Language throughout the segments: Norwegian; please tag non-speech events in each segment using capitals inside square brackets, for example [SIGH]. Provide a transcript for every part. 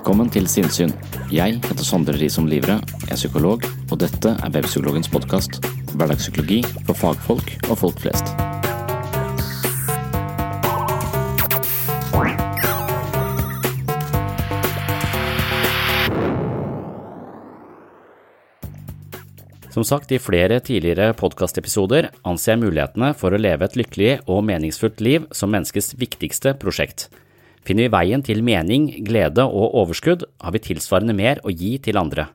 Velkommen til Sinnsyn. Jeg heter Sondre Risom Livre, jeg er psykolog, og dette er Webpsykologens podkast. Hverdagspsykologi for fagfolk og folk flest. Som sagt i flere tidligere podkastepisoder anser jeg mulighetene for å leve et lykkelig og meningsfullt liv som menneskets viktigste prosjekt. Finner vi veien til mening, glede og overskudd, har vi tilsvarende mer å gi til andre.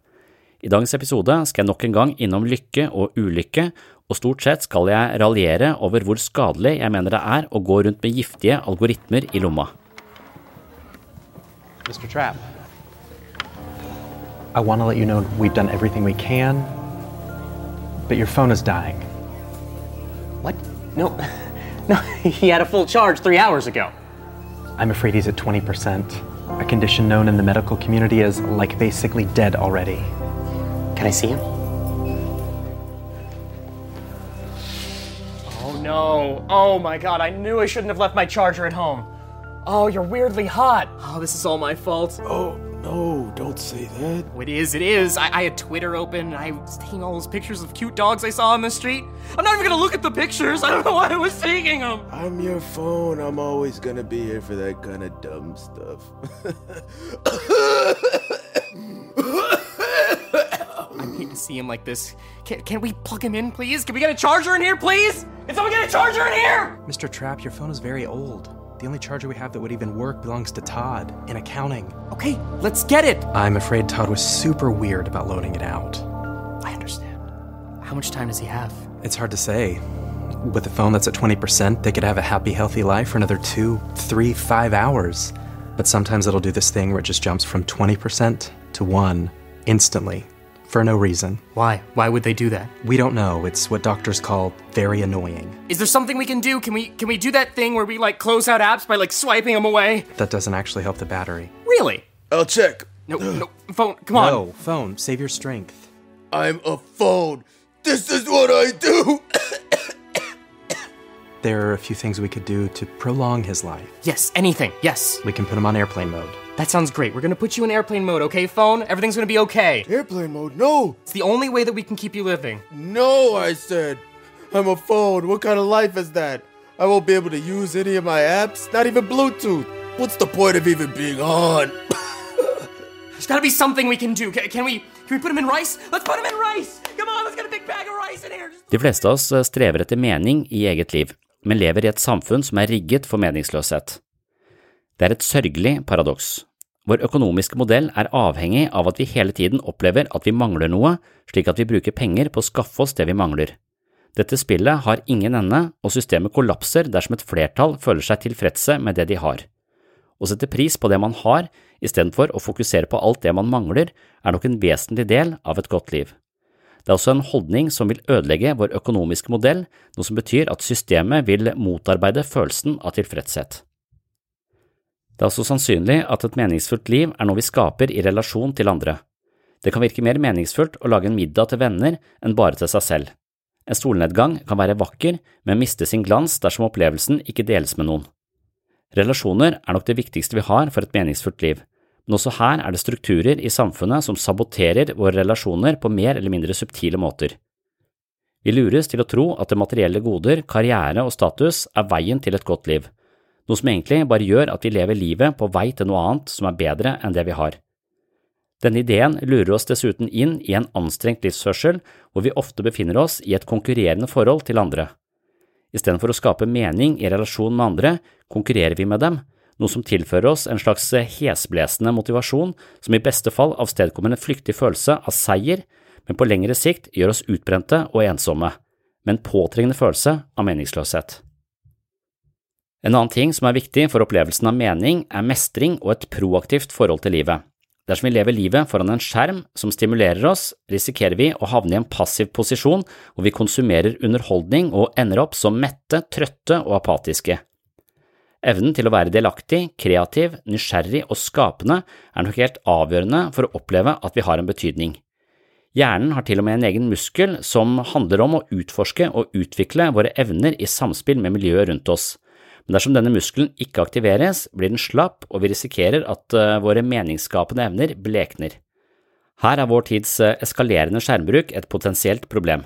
I dagens episode skal jeg nok en gang innom lykke og ulykke, og stort sett skal jeg raljere over hvor skadelig jeg mener det er å gå rundt med giftige algoritmer i lomma. Mr. Trapp, I want to let you know we've done everything we can, but your phone is dying. What? No, [LAUGHS] no, he had a full charge three hours ago. I'm afraid he's at 20%, a condition known in the medical community as like basically dead already. Can I see him? Oh no. Oh my god, I knew I shouldn't have left my charger at home. Oh, you're weirdly hot. Oh, this is all my fault. Oh, no, don't say that. Oh, it is, it is. I, I had Twitter open and I was taking all those pictures of cute dogs I saw on the street. I'm not even gonna look at the pictures. [LAUGHS] I don't know why I was taking them. I'm your phone. I'm always gonna be here for that kind of dumb stuff. [COUGHS] I hate to see him like this. Can, can we plug him in, please? Can we get a charger in here, please? Can someone get a charger in here? Mr. Trap, your phone is very old. The only charger we have that would even work belongs to Todd in accounting. Okay, let's get it. I'm afraid Todd was super weird about loaning it out. I understand. How much time does he have? It's hard to say. With a phone that's at 20%, they could have a happy, healthy life for another two, three, five hours. But sometimes it'll do this thing where it just jumps from 20% to 1 instantly for no reason. Why? Why would they do that? We don't know. It's what doctors call very annoying. Is there something we can do? Can we can we do that thing where we like close out apps by like swiping them away? That doesn't actually help the battery. Really? I'll check. No, [SIGHS] no, phone. Come on. No, phone, save your strength. I'm a phone. This is what I do. [COUGHS] There are a few things we could do to prolong his life. Yes, anything. Yes. We can put him on airplane mode. That sounds great. We're gonna put you in airplane mode, okay, phone? Everything's gonna be okay. Airplane mode. No. It's the only way that we can keep you living. No, I said. I'm a phone. What kind of life is that? I won't be able to use any of my apps, not even Bluetooth. What's the point of even being on? [LAUGHS] There's gotta be something we can do. Can, can we can we put him in rice? Let's put him in rice! Come on, let's get a big bag of rice in here. De fleste av oss eh, strever etter mening i eget liv, men lever i et samfunn som er rigget for meningsløshet. Det er et sørgelig paradoks. Vår økonomiske modell er avhengig av at vi hele tiden opplever at vi mangler noe, slik at vi bruker penger på å skaffe oss det vi mangler. Dette spillet har ingen ende, og systemet kollapser dersom et flertall føler seg tilfredse med det de har. Å sette pris på det man har, istedenfor å fokusere på alt det man mangler, er nok en vesentlig del av et godt liv. Det er også en holdning som vil ødelegge vår økonomiske modell, noe som betyr at systemet vil motarbeide følelsen av tilfredshet. Det er også sannsynlig at et meningsfullt liv er noe vi skaper i relasjon til andre. Det kan virke mer meningsfullt å lage en middag til venner enn bare til seg selv. En solnedgang kan være vakker, men miste sin glans dersom opplevelsen ikke deles med noen. Relasjoner er nok det viktigste vi har for et meningsfullt liv, men også her er det strukturer i samfunnet som saboterer våre relasjoner på mer eller mindre subtile måter. Vi lures til å tro at det materielle goder, karriere og status er veien til et godt liv, noe som egentlig bare gjør at vi lever livet på vei til noe annet som er bedre enn det vi har. Denne ideen lurer oss dessuten inn i en anstrengt livsførsel hvor vi ofte befinner oss i et konkurrerende forhold til andre. Istedenfor å skape mening i relasjon med andre, konkurrerer vi med dem, noe som tilfører oss en slags hesblesende motivasjon som i beste fall avstedkommer en flyktig følelse av seier, men på lengre sikt gjør oss utbrente og ensomme, med en påtrengende følelse av meningsløshet. En annen ting som er viktig for opplevelsen av mening, er mestring og et proaktivt forhold til livet. Dersom vi lever livet foran en skjerm som stimulerer oss, risikerer vi å havne i en passiv posisjon hvor vi konsumerer underholdning og ender opp som mette, trøtte og apatiske. Evnen til å være delaktig, kreativ, nysgjerrig og skapende er nok helt avgjørende for å oppleve at vi har en betydning. Hjernen har til og med en egen muskel som handler om å utforske og utvikle våre evner i samspill med miljøet rundt oss. Men dersom denne muskelen ikke aktiveres, blir den slapp, og vi risikerer at eh, våre meningsskapende evner blekner. Her er vår tids eh, eskalerende skjermbruk et potensielt problem.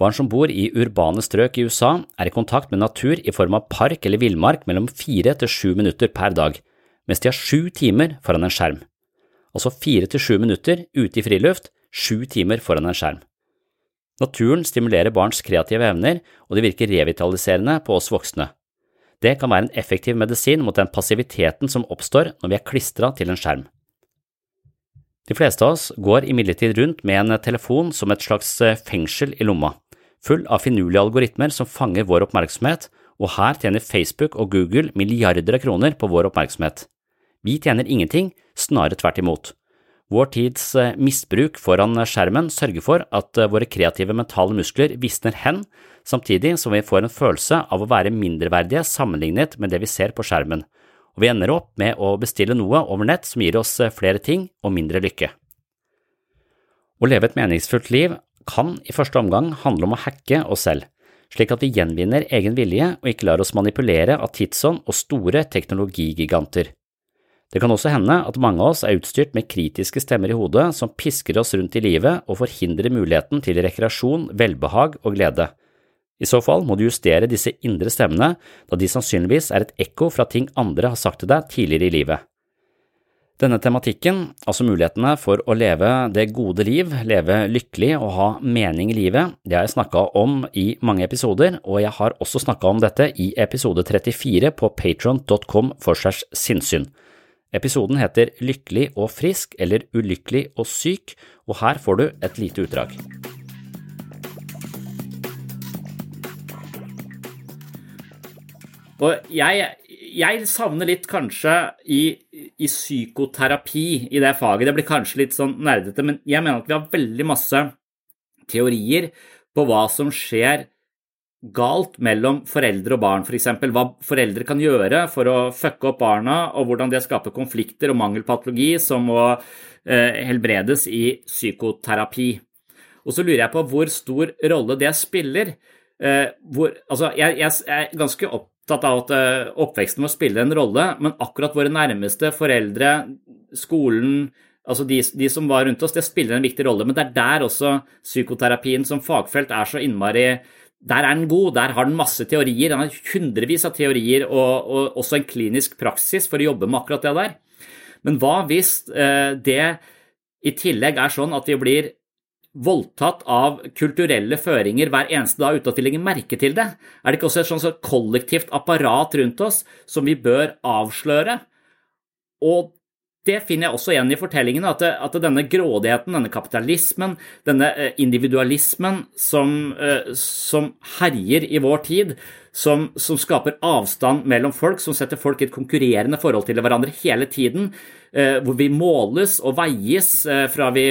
Barn som bor i urbane strøk i USA, er i kontakt med natur i form av park eller villmark mellom fire til sju minutter per dag, mens de har sju timer foran en skjerm. Altså fire til sju minutter ute i friluft, sju timer foran en skjerm. Naturen stimulerer barns kreative evner, og det virker revitaliserende på oss voksne. Det kan være en effektiv medisin mot den passiviteten som oppstår når vi er klistra til en skjerm. De fleste av oss går imidlertid rundt med en telefon som et slags fengsel i lomma full av finurlige algoritmer som fanger vår oppmerksomhet, og her tjener Facebook og Google milliarder av kroner på vår oppmerksomhet. Vi tjener ingenting, snarere tvert imot. Vår tids eh, misbruk foran skjermen sørger for at eh, våre kreative mentale muskler visner hen, samtidig som vi får en følelse av å være mindreverdige sammenlignet med det vi ser på skjermen, og vi ender opp med å bestille noe over nett som gir oss eh, flere ting og mindre lykke. Å leve et meningsfullt liv kan i første omgang handle om å hacke oss selv, slik at vi gjenvinner egen vilje og ikke lar oss manipulere av tidsånd og store teknologigiganter. Det kan også hende at mange av oss er utstyrt med kritiske stemmer i hodet som pisker oss rundt i livet og forhindrer muligheten til rekreasjon, velbehag og glede. I så fall må du justere disse indre stemmene, da de sannsynligvis er et ekko fra ting andre har sagt til deg tidligere i livet. Denne tematikken, altså mulighetene for å leve det gode liv, leve lykkelig og ha mening i livet, det har jeg snakka om i mange episoder, og jeg har også snakka om dette i episode 34 på patron.com for segs sinnssyn. Episoden heter Lykkelig og frisk eller Ulykkelig og syk, og her får du et lite utdrag. Og jeg, jeg savner litt kanskje i, i, psykoterapi i det faget. Det blir kanskje litt sånn nerdete, men jeg mener at vi har veldig masse teorier på hva som skjer galt mellom foreldre og barn, f.eks. For hva foreldre kan gjøre for å fucke opp barna, og hvordan det skaper konflikter og mangelpatologi som må eh, helbredes i psykoterapi. Og så lurer jeg på hvor stor rolle det spiller. Eh, hvor, altså, jeg, jeg, er ganske opp, opptatt av at eh, oppveksten må spille en rolle, men akkurat våre nærmeste, foreldre, skolen, altså de, de, som var rundt oss, det spiller en viktig rolle. Men det er der også psykoterapien som fagfelt er så innmari Der er den god, der har den masse teorier. Den har hundrevis av teorier og, og også en klinisk praksis for å jobbe med akkurat det der. Men hva hvis eh, det i tillegg er sånn at vi blir voldtatt av kulturelle føringer hver eneste dag uten at vi legger merke til det? Er det ikke også et sånt kollektivt apparat rundt oss som vi bør avsløre? Og det finner jeg også igjen i fortellingen, at, at denne grådigheten, denne kapitalismen, denne eh, individualismen som, eh, som herjer i vår tid, som, som, skaper avstand mellom folk, som setter folk i et konkurrerende forhold til hverandre hele tiden, eh, hvor vi måles og veies fra vi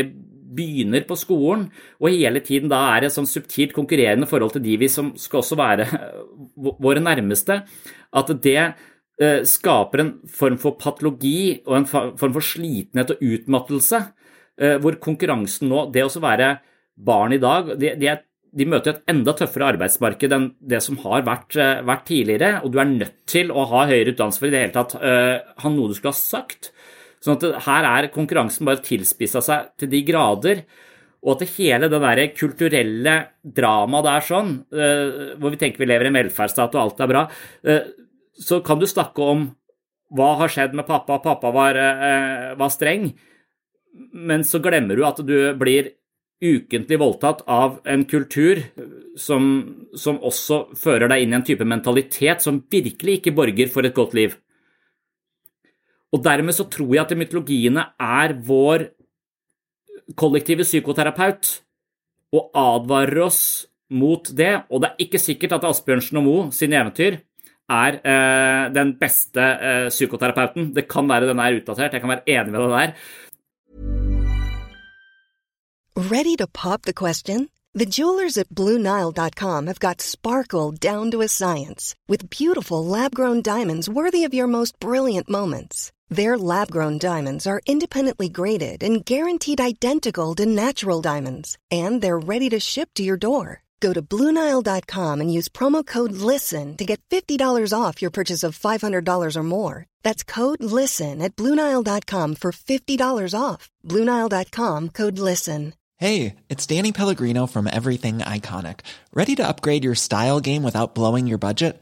begynner på skolen, og hele tiden da er et sånn subtilt konkurrerende forhold til de vi som skal også være våre nærmeste, at det Eh, skaper en form for patologi og en form for slitenhet og utmattelse, eh, hvor konkurransen nå, det å være barn i dag, de, de, de, møter et enda tøffere arbeidsmarked enn det som har vært, eh, vært, tidligere, og du er nødt til å ha høyere utdannelse for i det hele tatt ha noe du skulle ha sagt. Sånn at her er konkurransen bare tilspissa seg til de grader. Og at hele det der kulturelle dramaet der sånn, hvor vi tenker vi lever i en velferdsstat og alt er bra, så kan du snakke om hva har skjedd med pappa, pappa var, uh, var streng, men så glemmer du at du blir ukentlig voldtatt av en kultur som, som, også fører deg inn i en type mentalitet som virkelig ikke borger for et godt liv. Og dermed så tror jeg at mytologiene er vår kollektive psykoterapeut og advarer oss mot det, og det er ikke sikkert at Asbjørnsen og Moe sine eventyr er eh, den beste eh, psykoterapeuten. Det kan være den er utdatert, jeg kan være enig med den der. Ready to pop the question? The jewelers at BlueNile.com have got sparkle down to a science with beautiful lab-grown diamonds worthy of your most brilliant moments. Their lab-grown diamonds are independently graded and guaranteed identical to natural diamonds, and they're ready to ship to your door. Go to Bluenile.com and use promo code LISTEN to get $50 off your purchase of $500 or more. That's code LISTEN at Bluenile.com for $50 off. Bluenile.com code LISTEN. Hey, it's Danny Pellegrino from Everything Iconic. Ready to upgrade your style game without blowing your budget?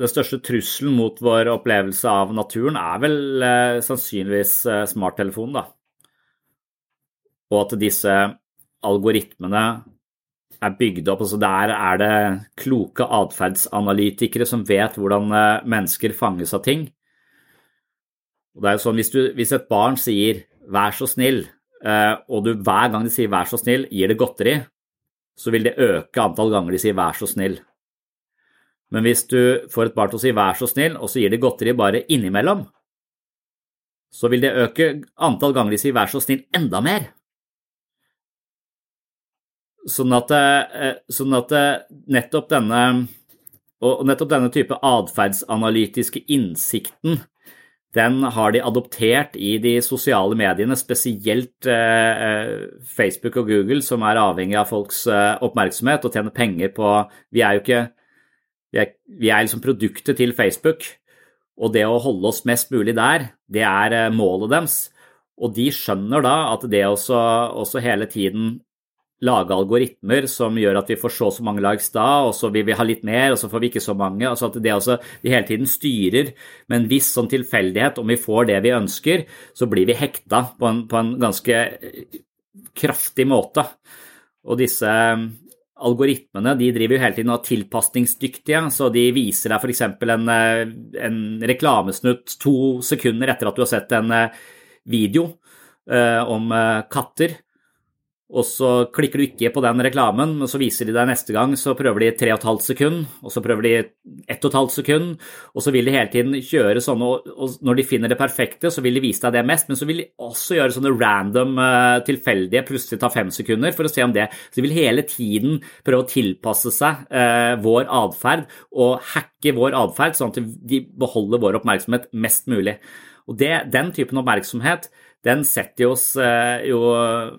den største trusselen mot vår opplevelse av naturen er vel eh, sannsynligvis eh, smarttelefonen, da. Og at disse algoritmene er bygd opp. altså Der er det kloke atferdsanalytikere som vet hvordan eh, mennesker fanges av ting. Og det er jo sånn, Hvis, du, hvis et barn sier 'vær så snill', eh, og du hver gang de sier 'vær så snill' gir det godteri, så vil det øke antall ganger de sier 'vær så snill'. Men hvis du får et barn til å si 'vær så snill', og så gir de godteri bare innimellom, så vil det øke antall ganger de sier 'vær så snill' enda mer. Sånn at, eh, sånn at eh, nettopp denne nettopp denne type atferdsanalytiske innsikten den har de adoptert i de sosiale mediene, spesielt eh, Facebook og Google, som er avhengig av folks oppmerksomhet og tjener penger på Vi er jo ikke vi er, vi er liksom produktet til Facebook, og det å holde oss mest mulig der, det er eh, målet deres. Og de skjønner da at det også, også hele tiden lage algoritmer som gjør at vi får så så mange likes da, og så vil vi ha litt mer, og så får vi ikke så mange. altså at det også, De hele tiden styrer med en viss sånn tilfeldighet. Om vi får det vi ønsker, så blir vi hekta på en, på en ganske kraftig måte. Og disse algoritmene de driver jo hele tiden og er tilpasningsdyktige, så de viser deg f.eks. En, eh, en reklamesnutt to sekunder etter at du har sett en eh, video eh, om katter. Og så klikker du ikke på den reklamen, men så viser de deg neste gang, så prøver de 3,5 sekund, og så prøver de 1,5 sekund, og så vil de hele tiden kjøre sånne, og når de finner det perfekte, så vil de vise deg det mest, men så vil de også gjøre sånne random, eh, tilfeldige, plutselig ta fem sekunder for å se om det Så de vil hele tiden prøve å tilpasse seg eh, vår atferd og hacke vår atferd, sånn at de beholder vår oppmerksomhet mest mulig. Og det, den typen oppmerksomhet den setter oss eh, jo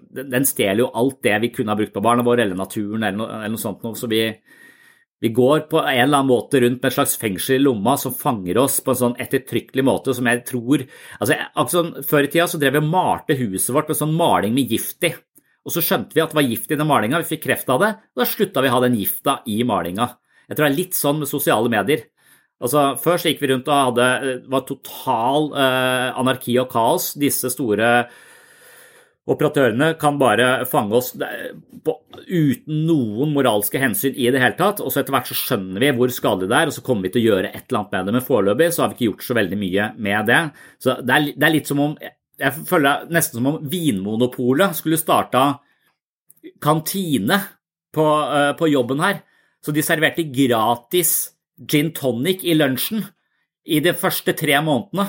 Den stjeler jo alt det vi kunne ha brukt på barna våre eller naturen eller noe, eller noe sånt noe. Så vi, vi, går på en eller annen måte rundt med et slags fengsel i lomma som fanger oss på en sånn ettertrykkelig måte som jeg tror altså, altså Før i tida så drev vi og malte huset vårt med sånn maling med gift i. Og så skjønte vi at det var gift i den malinga, vi fikk kreft av det, og da slutta vi å ha den gifta i malinga. Jeg tror det er litt sånn med sosiale medier. Altså, Før så gikk vi rundt og hadde, det var total eh, anarki og kaos. Disse store operatørene kan bare fange oss på, uten noen moralske hensyn i det hele tatt. Og så etter hvert så skjønner vi hvor skadelig det er, og så kommer vi til å gjøre et eller annet med det. Men foreløpig så har vi ikke gjort så veldig mye med det. Så det er, det er litt som om Jeg føler nesten som om Vinmonopolet skulle starta kantine på, uh, på jobben her. Så de serverte gratis gin tonic i lunsjen i de første tre månedene.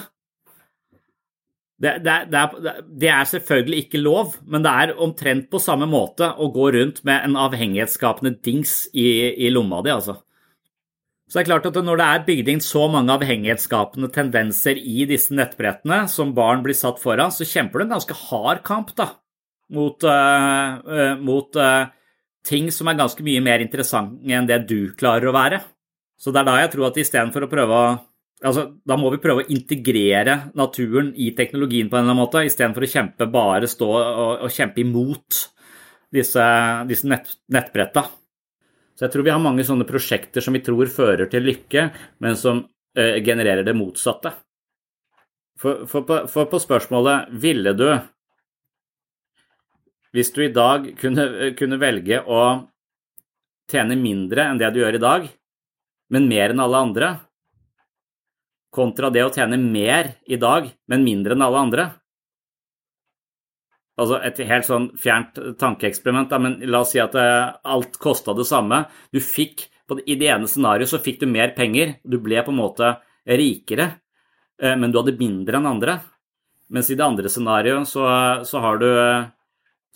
Det, det, det, er, det, er, selvfølgelig ikke lov, men det er omtrent på samme måte å gå rundt med en avhengighetsskapende dings i, i lomma di, altså. Så det er klart at når det er bygd inn så mange avhengighetsskapende tendenser i disse nettbrettene som barn blir satt foran, så kjemper du en ganske hard kamp da, mot, uh, uh, mot uh, ting som er ganske mye mer interessante enn det du klarer å være. Så det er da jeg tror at istedenfor å prøve å altså, Da må vi prøve å integrere naturen i teknologien på en eller annen måte, istedenfor å kjempe, bare stå og, og kjempe imot disse, disse nett, nettbretta. Så jeg tror vi har mange sånne prosjekter som vi tror fører til lykke, men som eh, genererer det motsatte. For, for, for, på spørsmålet ville du, hvis du i dag kunne, kunne velge å tjene mindre enn det du gjør i dag, men mer enn alle andre, kontra det å tjene mer i dag, men mindre enn alle andre. Altså et helt sånn fjernt tankeeksperiment, men la oss si at eh, alt kosta det samme. Du fikk, I det ene scenarioet så fikk du mer penger, du ble på en måte rikere, eh, men du hadde mindre enn andre. Mens i det andre scenarioet så, så, har du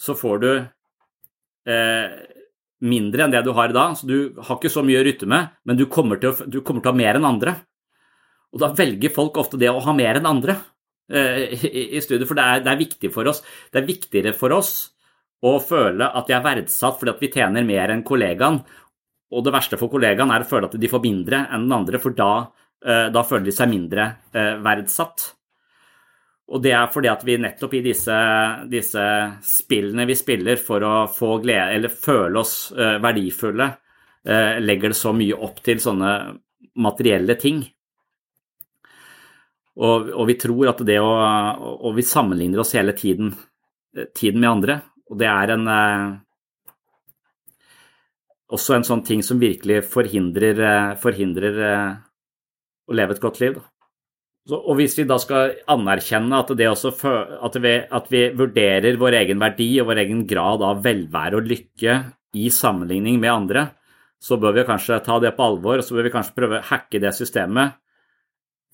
Så får du eh, mindre enn det du har i dag, så du har ikke så mye å rytte med, men du kommer, til å, kommer til å ha mer enn andre. Og da velger folk ofte det å ha mer enn andre eh, i, i studiet, for det er, det er, viktig for oss. Det er viktigere for oss å føle at de er verdsatt fordi at vi tjener mer enn kollegaen, og det verste for kollegaen er å føle at de får mindre enn den andre, for da, eh, da føler de seg mindre eh, verdsatt. Og det er fordi at vi nettopp i disse, disse spillene vi spiller for å få glede, eller føle oss uh, verdifulle, uh, legger det så mye opp til sånne materielle ting. Og, og vi tror at det å Og vi sammenligner oss hele tiden, eh, tiden med andre. Og det er en også en sånn ting som virkelig forhindrer, forhindrer å leve et godt liv. Da. Så, og hvis vi da skal anerkjenne at, at, vi, at, vi, vurderer vår egen verdi og vår egen grad av velvære og lykke i sammenligning med andre, så bør vi kanskje ta det på alvor og så bør vi kanskje prøve å hacke det systemet.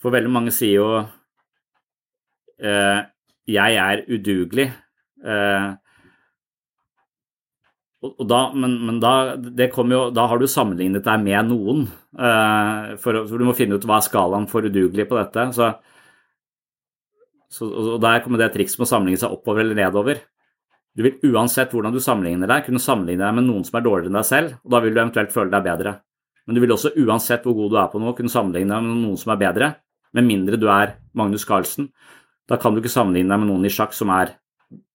For veldig mange sier jo eh, 'jeg er udugelig'. Eh, da, men, men da, jo, da, har du sammenlignet deg med noen. Uh, for, for, Du må finne ut hva er skalaen for udugelig på dette. Så, så, og Der kommer det trikset med å sammenligne seg oppover eller nedover. Du vil uansett hvordan du sammenligner deg, kunne sammenligne deg med noen som er dårligere enn deg selv, og da vil du eventuelt føle deg bedre. Men du vil også uansett hvor god du er på noe, kunne sammenligne deg med noen som er bedre, med mindre du er Magnus Carlsen. Da kan du ikke sammenligne deg med noen i sjakk som er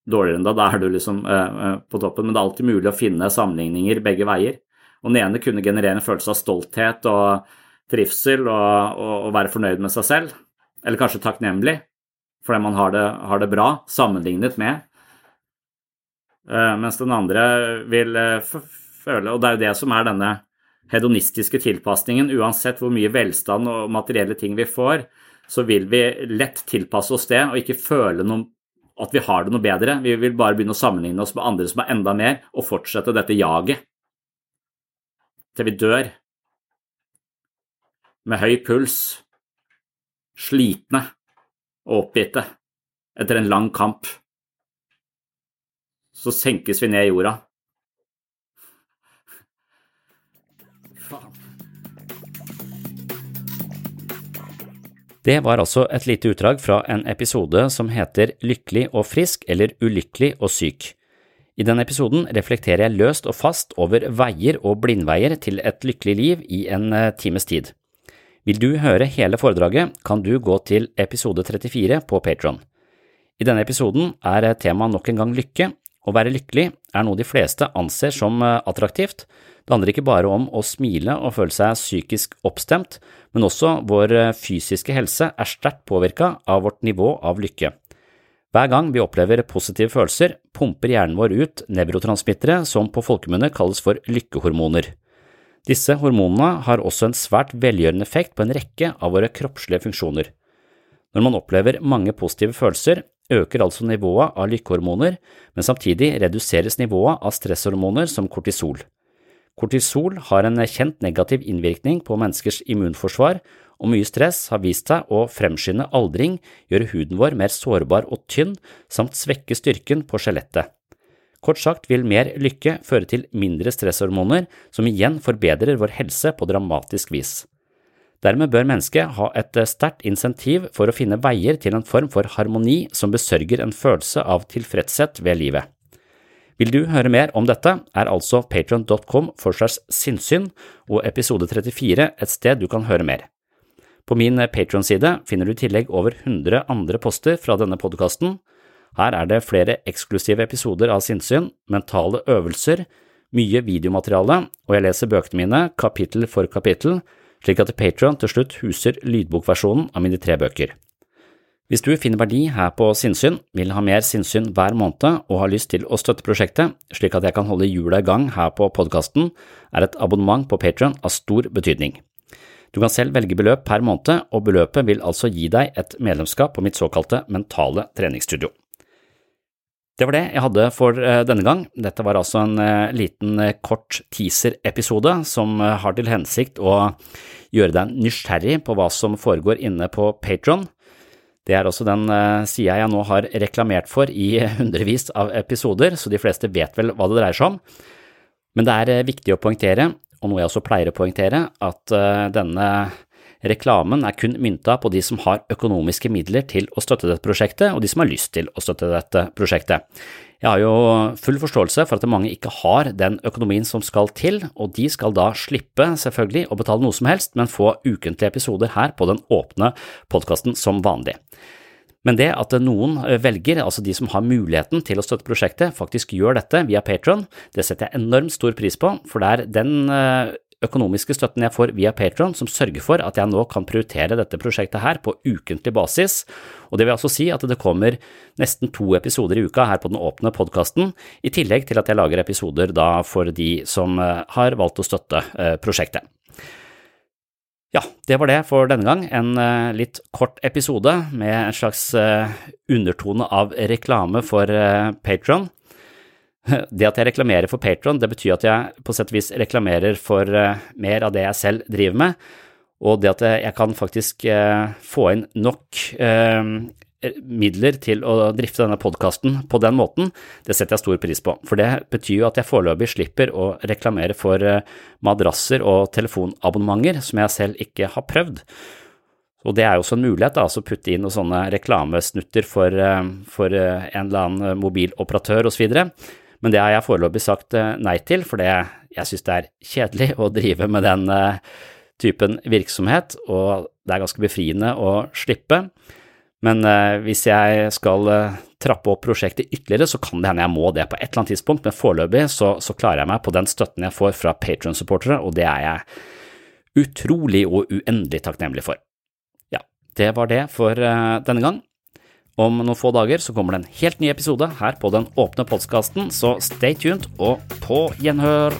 dårligere enn deg. Da er du liksom uh, på toppen. Men det er alltid mulig å finne sammenligninger begge veier. Og den ene kunne generere en følelse av stolthet og trivsel og, og, og være fornøyd med seg selv. Eller kanskje takknemlig fordi man har det, har det bra sammenlignet med. Uh, mens den andre vil føle Og det er jo det som er denne hedonistiske tilpasningen. Uansett hvor mye velstand og materielle ting vi får, så vil vi lett tilpasse oss det og ikke føle noen at vi har det noe bedre. Vi vil bare begynne å sammenligne oss med andre som har enda mer, og fortsette dette jaget til vi dør. Med høy puls, slitne og oppgitte etter en lang kamp. Så senkes vi ned i jorda. Det var altså et lite utdrag fra en episode som heter Lykkelig og frisk eller Ulykkelig og syk. I denne episoden reflekterer jeg løst og fast over veier og blindveier til et lykkelig liv i en eh, times tid. Vil du høre hele foredraget, kan du gå til episode 34 på Patron. I denne episoden er temaet nok en gang lykke. Å være lykkelig er noe de fleste anser som eh, attraktivt. Det handler ikke bare om å smile og føle seg psykisk oppstemt, men også vår eh, fysiske helse er sterkt påvirka av vårt nivå av lykke. Hver gang vi opplever positive følelser, pumper hjernen vår ut nevrotransmittere som på folkemunne kalles for lykkehormoner. Disse hormonene har også en svært velgjørende effekt på en rekke av våre kroppslige funksjoner. Når man opplever mange positive følelser, øker altså nivået av lykkehormoner, men samtidig reduseres nivået av stresshormoner som kortisol. Kortisol har en kjent negativ innvirkning på menneskers immunforsvar og mye stress har vist seg å fremskynde aldring, gjøre huden vår mer sårbar og tynn, samt svekke styrken på skjelettet. Kort sagt vil mer lykke føre til mindre stresshormoner, som igjen forbedrer vår helse på dramatisk vis. Dermed bør mennesket ha et sterkt insentiv for å finne veier til en form for harmoni som besørger en følelse av tilfredshet ved livet. Vil du høre mer om dette, er altså patron.com for segs sinnssyn og episode 34 et sted du kan høre mer. På min Patron-side finner du i tillegg over 100 andre poster fra denne podkasten. Her er det flere eksklusive episoder av sinnssyn, mentale øvelser, mye videomateriale, og jeg leser bøkene mine kapittel for kapittel, slik at Patrion til slutt huser lydbokversjonen av mine tre bøker. Hvis du finner verdi her på sinnssyn, vil ha mer sinnssyn hver måned og har lyst til å støtte prosjektet, slik at jeg kan holde hjula i gang her på podkasten, er et abonnement på Patrion av stor betydning. Du kan selv velge beløp per måned, og beløpet vil altså gi deg et medlemskap på mitt såkalte mentale treningsstudio. Det var det jeg hadde for eh, denne gang. Dette var altså en eh, liten eh, kort teaser-episode som har til hensikt å gjøre deg nysgjerrig på hva som foregår inne på Patron. Det er også den sida jeg nå har reklamert for i [LAUGHS] hundrevis av episoder, så de fleste vet vel hva det dreier seg om. Men det er viktig å poengtere og noe jeg også pleier å poengtere, at denne reklamen er kun mynta på de som har økonomiske midler til å støtte dette prosjektet, og de som har lyst til å støtte dette prosjektet. Jeg har jo full forståelse for at mange ikke har den økonomien som skal til, og de skal da slippe, selvfølgelig, å betale noe som helst, men få ukentlige episoder her på den åpne podkasten som vanlig. Men det at noen velger, altså de som har muligheten til å støtte prosjektet, faktisk gjør dette via Patron, det setter jeg enormt stor pris på, for det er den eh, økonomiske støtten jeg får via Patron som sørger for at jeg nå kan prioritere dette prosjektet her på ukentlig basis, og det vil altså si at det kommer nesten to episoder i uka her på den åpne podkasten, i tillegg til at jeg lager episoder da for de som eh, har valgt å støtte prosjektet. Ja, det var det for denne gang. En uh, litt kort episode med en slags undertone av reklame for Patron. [LAUGHS] Det at jeg reklamerer for Patron, det betyr at jeg på sett og vis reklamerer for mer av det jeg selv driver med, og det at jeg kan faktisk få inn nok midler til å drifte denne podkasten på den måten, det setter jeg stor pris på. For det betyr jo at jeg foreløpig slipper å reklamere for eh, madrasser og telefonabonnementer som jeg selv ikke har prøvd. Og det er jo også en mulighet, da, å putte inn noen sånne reklamesnutter for, eh, for eh, en eller annen mobiloperatør osv. Men det har jeg foreløpig sagt nei til, for jeg synes det er kjedelig [LAUGHS] å drive med den typen virksomhet, og det er ganske befriende å slippe. Men uh, hvis jeg skal trappe opp prosjektet ytterligere, så kan det hende jeg må det på et eller annet tidspunkt, men foreløpig så, så klarer jeg meg på den støtten jeg får fra Patron-supportere, og det er jeg utrolig og uendelig takknemlig for. Ja, det var det for denne gang. Om noen få dager så kommer det en helt ny episode her på Den åpne podkasten, så stay tuned og på gjenhør!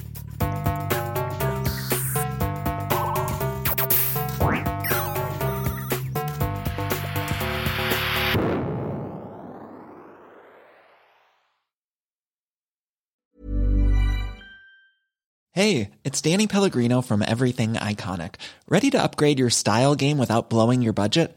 Hey, it's Danny Pellegrino from Everything Iconic. Ready to upgrade your style game without blowing your budget?